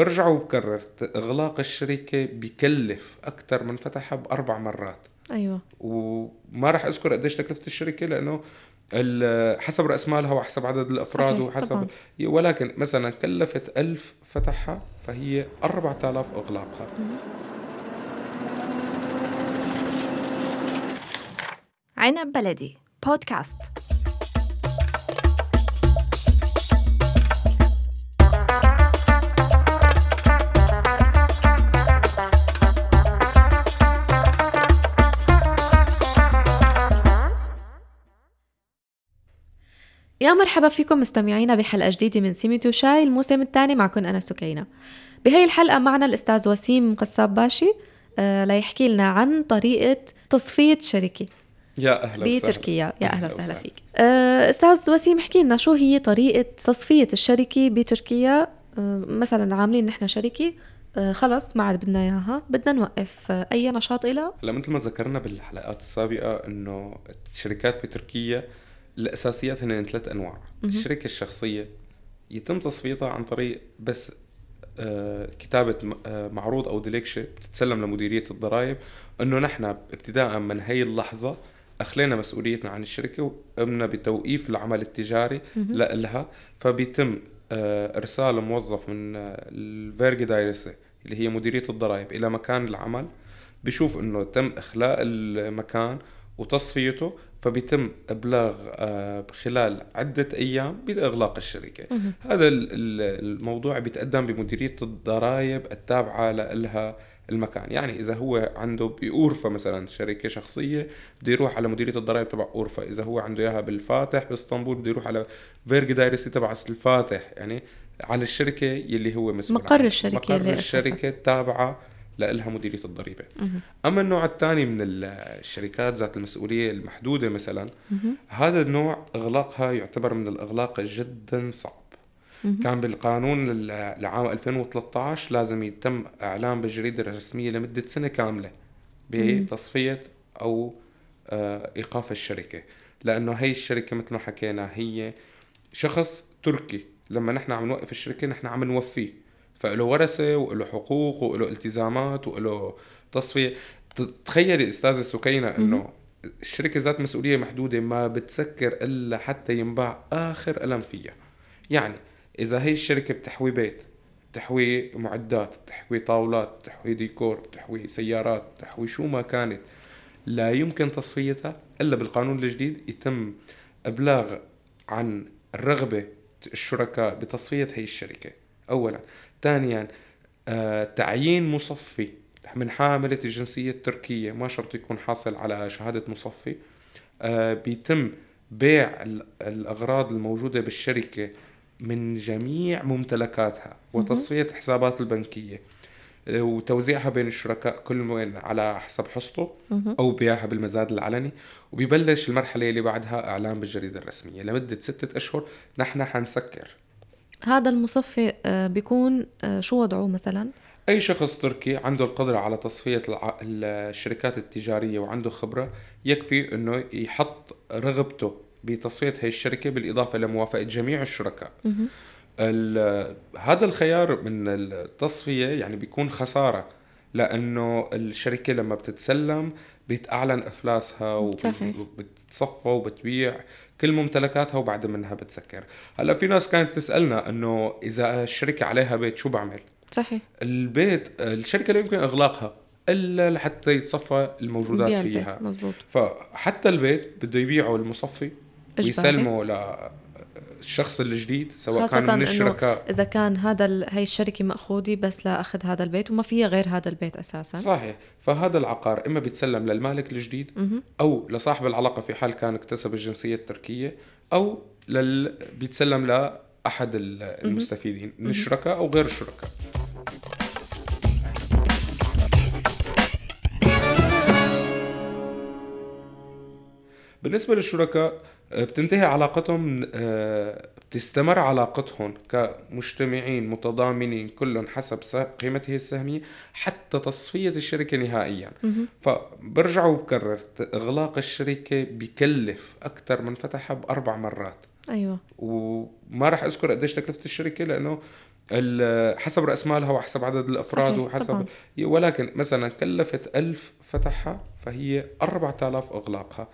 برجع وبكرر إغلاق الشركة بكلف أكثر من فتحها بأربع مرات. أيوه. وما راح أذكر قديش تكلفة الشركة لأنه ال- حسب رأس مالها وحسب عدد الأفراد صحيح، وحسب طبعاً. ولكن مثلا كلفت ألف فتحها فهي 4000 إغلاقها. عنب بلدي بودكاست يا مرحبا فيكم مستمعينا بحلقة جديدة من سيميت وشاي الموسم الثاني معكم أنا سكينة. بهي الحلقة معنا الأستاذ وسيم قصاب باشي آه ليحكي لنا عن طريقة تصفية شركة يا أهلا وسهلا. بتركيا. يا أهلا أهلا وسهلا. فيك. آه أستاذ وسيم احكي لنا شو هي طريقة تصفية الشركة بتركيا؟ آه مثلا عاملين نحن شركة آه خلص ما عاد بدنا إياها بدنا نوقف آه أي نشاط إلها هلا مثل ما ذكرنا بالحلقات السابقة إنه الشركات بتركيا الأساسيات هن ثلاث أنواع مهم. الشركة الشخصية يتم تصفيتها عن طريق بس آه، كتابة آه، معروض أو ديليكشة بتتسلم لمديرية الضرائب إنه نحن ابتداء من هي اللحظة أخلينا مسؤوليتنا عن الشركة وقمنا بتوقيف العمل التجاري. لها فبيتم آه، إرسال موظف من الفيرجي دايرسي اللي هي مديرية الضرائب إلى مكان العمل بشوف إنه تم إخلاء المكان وتصفيته فبيتم إبلاغ آه، خلال عدة أيام بإغلاق الشركة. هذا ال- ال- الموضوع بيتقدم بمديرية الضرائب التابعة لها المكان يعني إذا هو عنده باورفا مثلا شركة شخصية بده يروح على مديرية الضرائب تبع اورفا إذا هو عنده إياها بالفاتح بإسطنبول بده يروح على vergi dairesi تبع الفاتح يعني على الشركة يلي هو مسؤول مقر عنها. الشركة مقر. الشركة التابعة لها مديرية الضريبة. أما النوع الثاني من ال- الشركات ذات المسؤولية المحدودة مثلا. هذا النوع إغلاقها يعتبر من الإغلاق جدا صعب. كان بالقانون ال- لعام 2013 لازم يتم إعلان بالجريدة الرسمية لمدة سنة كاملة. بتصفية أو آه، إيقاف الشركة لأنه هي الشركة مثل ما حكينا هي شخص تركي لما نحن عم نوقف الشركة نحن عم نوفيه فله ورثة وله حقوق وله التزامات وله تصفية. تخيلي أستاذة سكينة إنه الشركة ذات مسؤولية محدودة ما بتسكر إلا حتى ينباع آخر قلم فيها. يعني إذا هي الشركة بتحوي بيت بتحوي معدات بتحوي طاولات بتحوي ديكور بتحوي سيارات بتحوي شو ما كانت لا يمكن تصفيتها إلا بالقانون الجديد. يتم إبلاغ عن الرغبة الشركاء بتصفية هي الشركة. اولا. ثانيا آه تعيين مصفي من حاملة الجنسية التركية ما شرط يكون حاصل على شهادة مصفي آه بيتم بيع ال- الأغراض الموجودة بالشركة من جميع ممتلكاتها وتصفية حسابات البنكية آه، وتوزيعها بين الشركاء كل وين على حسب حصته. أو بيعها بالمزاد العلني. وبيبلش المرحلة اللي بعدها إعلان بالجريدة الرسمية. لمدة ستة أشهر نحن حنسكر. هذا المصفي آه، بيكون آه، شو وضعه مثلا؟ أي شخص تركي عنده القدرة على تصفية الشركات التجارية وعنده خبرة يكفي إنه يحط رغبته بتصفية هي الشركة بالإضافة لموافقه جميع الشركاء. هذا الخيار من التصفية يعني بيكون خسارة. لأنه الشركة لما بتتسلم بيتأعلن إفلاسها صحيح. وبتتصفى وبتبيع كل ممتلكاتها وبعد منها بتسكر. هلأ في ناس كانت تسألنا أنه إذا الشركة عليها بيت شو بعمل؟ صحيح. البيت الشركة لا يمكن إغلاقها إلا لحتى يتصفى الموجودات فيها. مزبوط فحتى البيت بده يبيعه المصفي. ويسلمه للشخص الجديد سواء خاصة كان من الشركاء. إذا كان هذا. هي الشركة مأخوذة بس لأخذ هذا البيت وما فيها غير هذا البيت أساسا. صحيح. فهذا العقار إما بيتسلم للمالك الجديد مهم. أو لصاحب العلاقة في حال كان اكتسب الجنسية التركية أو لل... بيتسلم لأحد ال- المستفيدين من الشركاء أو غير الشركاء. بالنسبة للشركاء آه، بتنتهي علاقتهم آه، بتستمر علاقتهم كمجتمعين متضامنين كلهم حسب قيمته السهمية حتى تصفية الشركة نهائيا. فبرجع وبكرر إغلاق الشركة بكلف أكثر من فتحها بأربع مرات. أيوة. وما راح أذكر قديش تكلفة الشركة لأنه حسب رأس مالها وحسب عدد الأفراد صحيح، وحسب طبعاً. ولكن مثلا كلفت ألف فتحها فهي 4000 إغلاقها.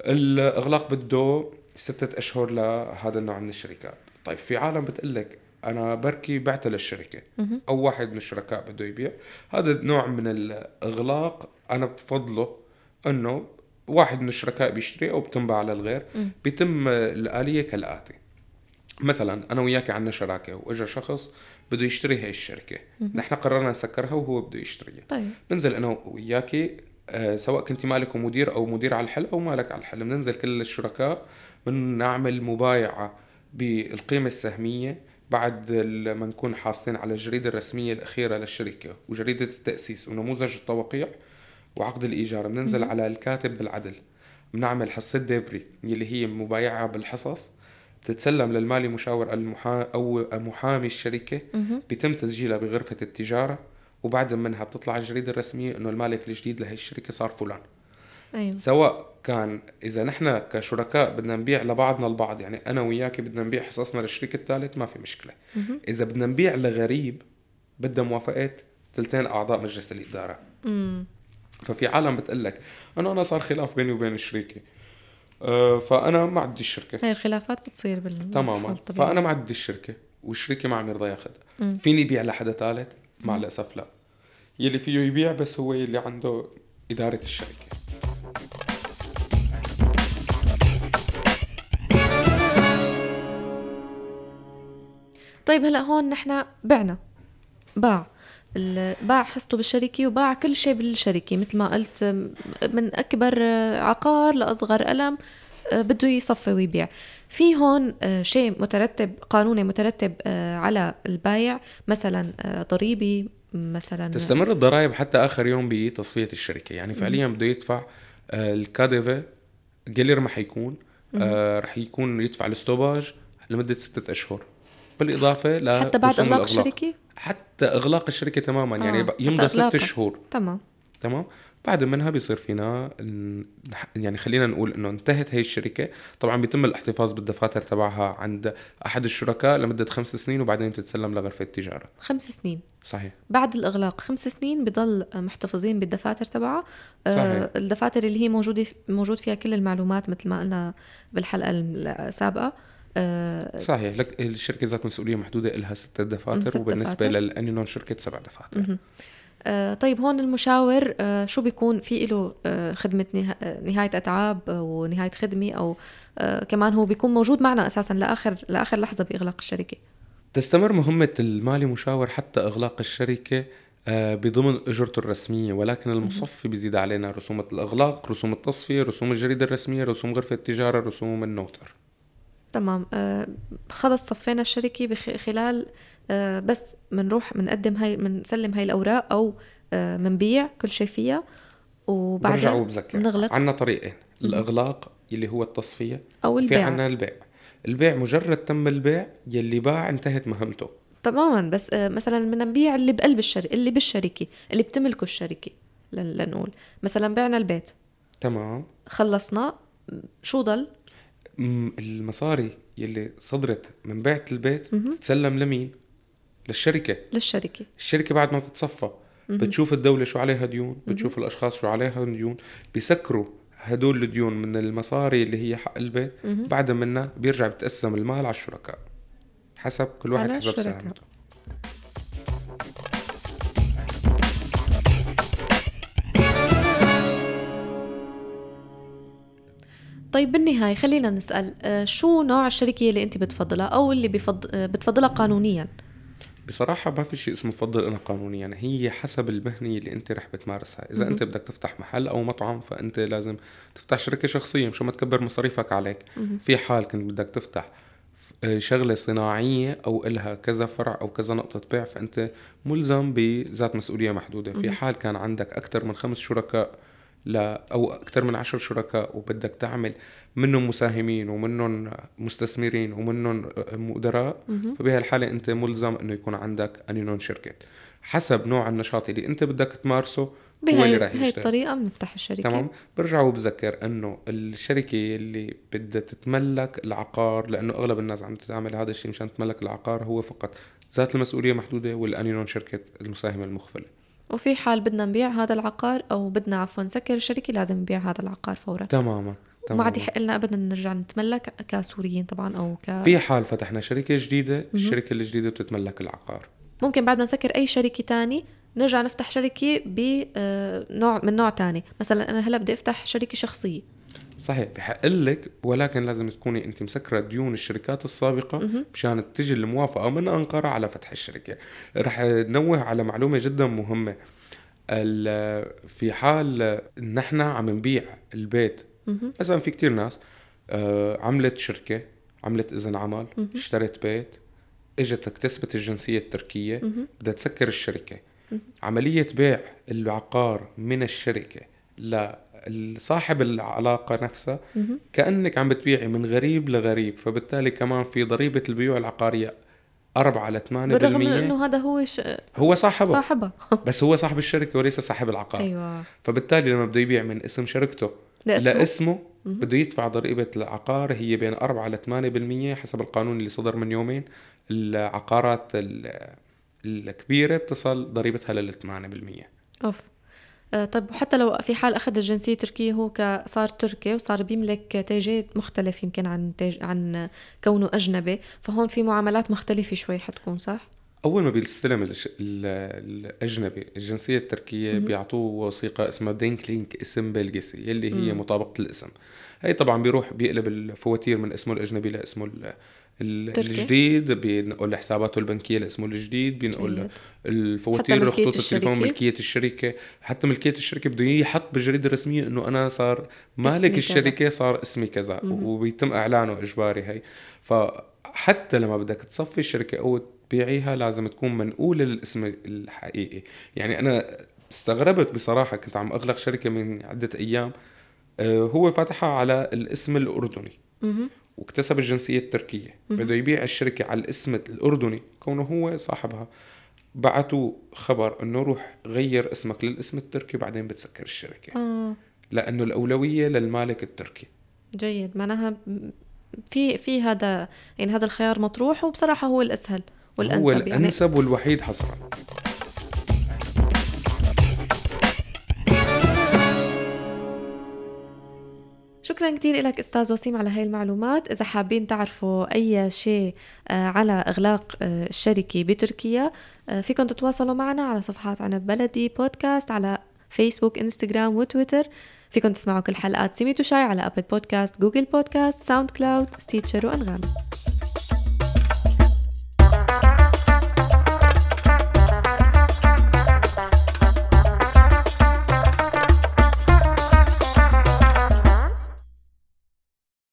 الأغلاق بده ستة أشهر لهذا النوع من الشركات. طيب في عالم بتقلك أنا بركي بعت للشركه. أو واحد من الشركاء بده يبيع. هذا النوع من الأغلاق أنا بفضله إنه واحد من الشركاء بيشتري أو بتنباع للغير. بيتم الآلية كالآتي. مثلا أنا وياك عندنا شراكة وإجا شخص بده يشتري هاي الشركة. نحن قررنا نسكرها وهو بده يشتريها. طيب. بنزل أنا وياكي آه، سواء كنت مالك ومدير أو مدير على الحل أو مالك على الحل. بننزل كل الشركاء بنعمل مبايعة بالقيمة السهمية بعد ما نكون حاصلين على الجريدة الرسمية الأخيرة للشركة وجريدة التأسيس ونموذج التوقيع وعقد الإيجار. بننزل على الكاتب بالعدل. بنعمل حصة ديفري اللي هي مبايعة بالحصص بتتسلم للمالي مشاور المحا أو محامي الشركة. بيتم تسجيلها بغرفة التجارة. وبعد منها بتطلع الجريدة الرسمية إنه المالك الجديد لهي الشركة صار فلان. أيوه. سواء كان إذا نحن كشركاء بدنا نبيع لبعضنا البعض يعني أنا وياك بدنا نبيع حصصنا للشريك الثالث ما في مشكلة. مهم. إذا بدنا نبيع لغريب بدها موافقة ثلثين أعضاء مجلس الإدارة. مم. ففي عالم بتقلك إنه أنا صار خلاف بيني وبين شريكي أه فأنا ما عندي الشركة. هاي الخلافات بتصير بال تماما. فأنا ما عندي الشركة والشركة ما عم يرضى ياخذها مم. فيني بيع لحدا ثالث؟ مع الأسف لا. يلي فيه يبيع بس هو اللي عنده إدارة الشركة. طيب هلا هون نحن بعنا. باع. باع حصته بالشركة وباع كل شيء بالشركة مثل ما قلت من أكبر آه، عقار لأصغر قلم بده يصفي ويبيع. في هون آه، شيء مترتب قانوني مترتب آه، على البايع مثلا آه، ضريبي مثلا تستمر الضرائب حتى آخر يوم بتصفية الشركة. يعني فعليا بده يدفع آه، الكاديفا قليل ما حيكون آه، رح يكون يدفع الاستوباج لمدة ستة أشهر. بالإضافة ل حتى بعد الإغلاق. الشركة؟ حتى إغلاق الشركة تماما. يعني آه، حتى يمضى ست. شهور تمام. تمام؟ بعد منها بيصير فينا يعني خلينا نقول إنه انتهت هي الشركة. طبعا بيتم الاحتفاظ بالدفاتر تبعها عند أحد الشركاء لمدة خمس سنين وبعدين بتتسلم لغرفة التجارة. خمس سنين. صحيح. بعد الإغلاق خمس سنين بضل محتفظين بالدفاتر تبعها. صحيح. آه الدفاتر اللي هي موجودة موجود فيها كل المعلومات مثل ما قلنا بالحلقة السابقة. آه صحيح. لك الشركة ذات مسؤولية محدودة لها ست دفاتر وبالنسبه دفاتر. للانينون شركة سبع دفاتر. طيب هون المشاور آه شو بيكون؟ في له آه خدمة نها- آه، نهاية أتعاب آه، ونهاية خدمة أو آه كمان هو بيكون موجود معنا أساسا لآخر لآخر لحظة بإغلاق الشركة. تستمر مهمة المالي مشاور حتى إغلاق الشركة آه، بضمن أجرته الرسمية ولكن المصفي بيزيد علينا رسوم الإغلاق رسوم التصفية رسوم الجريدة الرسمية رسوم غرفة التجارة رسوم النوتر. تمام. آه خلص صفينا الشركة بخ- خلال آه بس بنروح بنقدم هاي بنسلم هاي الأوراق أو آه بنبيع كل شيء فيها. وبعدين وبذكر بنغلق. عندنا طريقين. الإغلاق اللي هو التصفية. في البيع. عندنا البيع. البيع مجرد تم البيع يلي باع انتهت مهمته. تماما. بس آه مثلا بدنا نبيع اللي بقلب الشركة اللي بالشركة اللي بتملكه الشركة لن- لنقول. مثلا بعنا البيت. تمام. خلصنا. شو ضل؟ المصاري يلي صدرت من بيعة البيت. تتسلم لمين؟ للشركة. للشركة. الشركة بعد ما تتصفى بتشوف الدولة شو عليها ديون بتشوف الأشخاص شو عليها ديون بيسكروا هدول الديون من المصاري اللي هي حق البيت. بعد منها بيرجع بتقسم المال على الشركاء حسب كل واحد حسب. ساهمته طيب بالنهاية خلينا نسأل آه شو نوع الشركة اللي أنت بتفضلها أو اللي بفض... آه بتفضلها قانونيا؟ بصراحة ما في شيء اسمه فضل أنا قانوني يعني هي حسب المهنة اللي أنت رح بتمارسها إذا. أنت بدك تفتح محل أو مطعم فأنت لازم تفتح شركة شخصية مشان ما تكبر مصاريفك عليك. في حال كنت بدك تفتح شغلة صناعية أو إلها كذا فرع أو كذا نقطة بيع فأنت ملزم بذات مسؤولية محدودة في. حال كان عندك أكثر من خمس شركاء لا أو أكثر من عشر شركاء وبدك تعمل منهم مساهمين ومنهم مستثمرين ومنهم مدراء مهم. فبهالحالة أنت ملزم إنه يكون عندك أنينون شركة حسب نوع النشاط اللي أنت بدك تمارسه هو اللي راح يشتغل الطريقة بنفتح الشركة. تمام؟ برجع وبذكر إنه الشركة اللي بدها تتملك العقار لأنه أغلب الناس عم تعمل هذا الشيء مشان تتملك العقار هو فقط ذات المسؤولية محدودة والانينون شركة المساهمة المخفلة. وفي حال بدنا نبيع هذا العقار أو بدنا عفوا نسكر الشركة لازم نبيع هذا العقار فورا. تماما وما عاد يحق لنا ابدا نرجع نتملك كسوريين طبعا أو ك في حال فتحنا شركة جديدة الشركة الجديدة بتتملك العقار. ممكن بعد ما نسكر أي شركة تاني نرجع نفتح شركة بنوع من نوع تاني. مثلا أنا هلأ بدي أفتح شركة شخصية. صحيح بحق لك ولكن لازم تكوني أنت مسكرة ديون الشركات السابقة مشان تجي الموافقة من أنقرة على فتح الشركة. رح نوه على معلومة جدا مهمة. في حال نحن عم نبيع البيت مثلا في كتير ناس آه، عملت شركة عملت إذن عمل اشترت بيت إجت اكتسبت الجنسية التركية بدها تسكر الشركة. عملية بيع العقار من الشركة لصاحب العلاقة نفسها كأنك عم بتبيعي من غريب لغريب فبالتالي كمان في ضريبة البيوع العقارية 4 ل 8% بالرغم من إنه هذا هو ش... هو صاحبه. صاحبها بس هو صاحب الشركة وليس صاحب العقار. أيوه. فبالتالي لما بده يبيع من اسم شركته لاسمه, لاسمه بده يدفع ضريبة العقار هي بين 4 ل 8% حسب القانون اللي صدر من يومين. العقارات الكبيرة بتصل ضريبتها لل 8% أوف. آه، طيب وحتى لو في حال أخذ الجنسية التركيه هو صار تركي وصار بيملك تاجات مختلف يمكن عن تاج عن كونه أجنبي. فهون في معاملات مختلفة شوي حتكون صح؟ أول ما بيستلم الش... الأجنبي الجنسية التركية بيعطوه وثيقة اسمها دينك لينك اسم بلجسي يلي هي. مطابقة الاسم. هي طبعا بيروح بيقلب الفواتير من اسمه الأجنبي لاسمه الجديد بينقل حساباته البنكية لاسمه الجديد بينقل الفواتير خطوط التليفون ملكية الشركة. حتى ملكية الشركة بده يحط بالجريده الرسميه إنه أنا صار مالك الشركة كذا. صار اسمي كذا وبيتم إعلانه إجباري هي. فحتى لما بدك تصفي الشركة أو تبيعيها لازم تكون منقولة للاسم الحقيقي. يعني أنا استغربت بصراحة كنت عم أغلق شركة من عدة أيام. آه، هو فتحها على الاسم الأردني. واكتسب الجنسية التركية. بده يبيع الشركة على الاسم الأردني كونه هو صاحبها. بعتوا خبر إنه روح غير اسمك للاسم التركي وبعدين بتسكر الشركة. آه. لأنه الأولوية للمالك التركي. جيد. معناها في في هذا يعني هذا الخيار مطروح وبصراحة هو الأسهل والأنسب هو الأنسب يعني. والوحيد حصرا شكرا كثير لك أستاذ وسيم على هاي المعلومات. إذا حابين تعرفوا أي شيء آه، على إغلاق آه، الشركة بتركيا آه، فيكم تتواصلوا معنا على صفحات عنب بلدي بودكاست على فيسبوك إنستغرام وتويتر. فيكم تسمعوا كل حلقات سيميت وشاي على Apple Podcast Google Podcast SoundCloud Stitcher وانغامي